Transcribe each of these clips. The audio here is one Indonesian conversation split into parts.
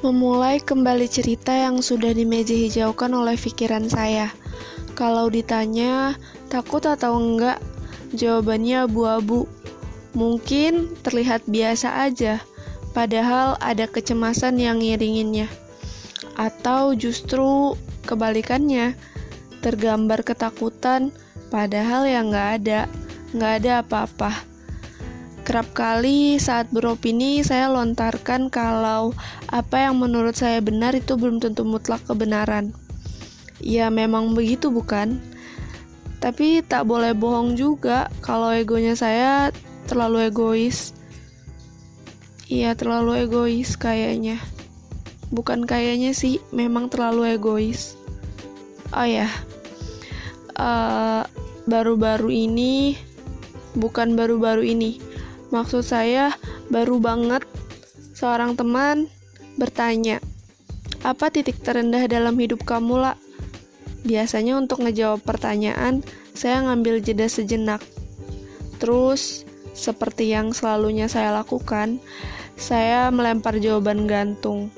Memulai kembali cerita yang sudah di meja hijaukan oleh pikiran saya. Kalau ditanya, takut atau enggak? Jawabannya abu-abu. Mungkin terlihat biasa aja, padahal ada kecemasan yang ngiringinnya. Atau justru kebalikannya, tergambar ketakutan, padahal yang nggak ada, nggak ada apa-apa. Kerap kali saat beropini saya lontarkan kalau apa yang menurut saya benar itu belum tentu mutlak kebenaran. Ya memang begitu bukan? Tapi tak boleh bohong juga kalau egonya saya terlalu egois. Iya terlalu egois kayaknya. Bukan kayaknya sih, memang terlalu egois. Oh ya, uh, baru-baru ini, bukan baru-baru ini, Maksud saya, baru banget seorang teman bertanya, "Apa titik terendah dalam hidup kamu, lah?" Biasanya untuk ngejawab pertanyaan, saya ngambil jeda sejenak. Terus, seperti yang selalunya saya lakukan, saya melempar jawaban gantung.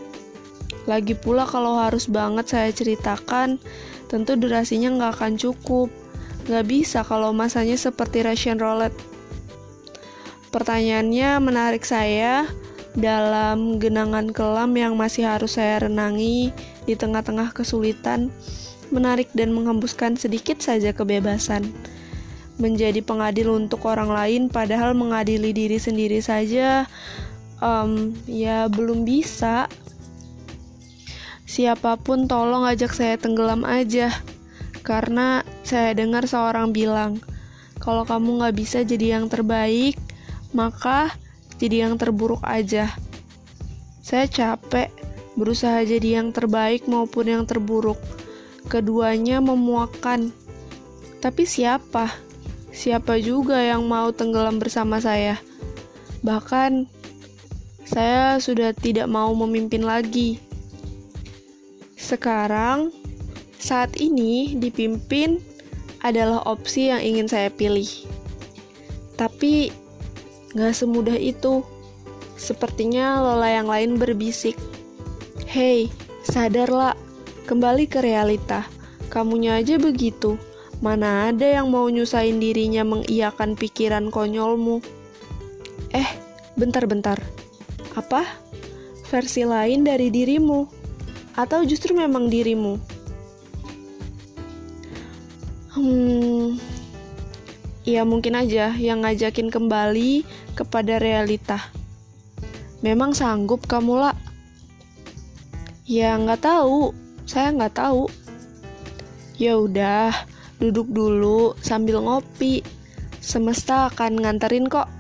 Lagi pula kalau harus banget saya ceritakan, tentu durasinya nggak akan cukup. Nggak bisa kalau masanya seperti Russian roulette Pertanyaannya menarik saya dalam genangan kelam yang masih harus saya renangi di tengah-tengah kesulitan, menarik dan menghembuskan sedikit saja kebebasan. Menjadi pengadil untuk orang lain, padahal mengadili diri sendiri saja, um, ya belum bisa. Siapa pun tolong ajak saya tenggelam aja, karena saya dengar seorang bilang, kalau kamu nggak bisa jadi yang terbaik, maka jadi yang terburuk aja. Saya capek berusaha jadi yang terbaik maupun yang terburuk. Keduanya memuakkan. Tapi siapa? Siapa juga yang mau tenggelam bersama saya? Bahkan saya sudah tidak mau memimpin lagi. Sekarang, saat ini dipimpin adalah opsi yang ingin saya pilih. Tapi Gak semudah itu. Sepertinya Lola yang lain berbisik. Hei, sadarlah. Kembali ke realita. Kamunya aja begitu. Mana ada yang mau nyusahin dirinya mengiyakan pikiran konyolmu. Eh, bentar-bentar. Apa? Versi lain dari dirimu? Atau justru memang dirimu? Hmm, ya mungkin aja yang ngajakin kembali kepada realita. Memang sanggup kamu lah? Ya nggak tahu, saya nggak tahu. Ya udah, duduk dulu sambil ngopi. Semesta akan nganterin kok.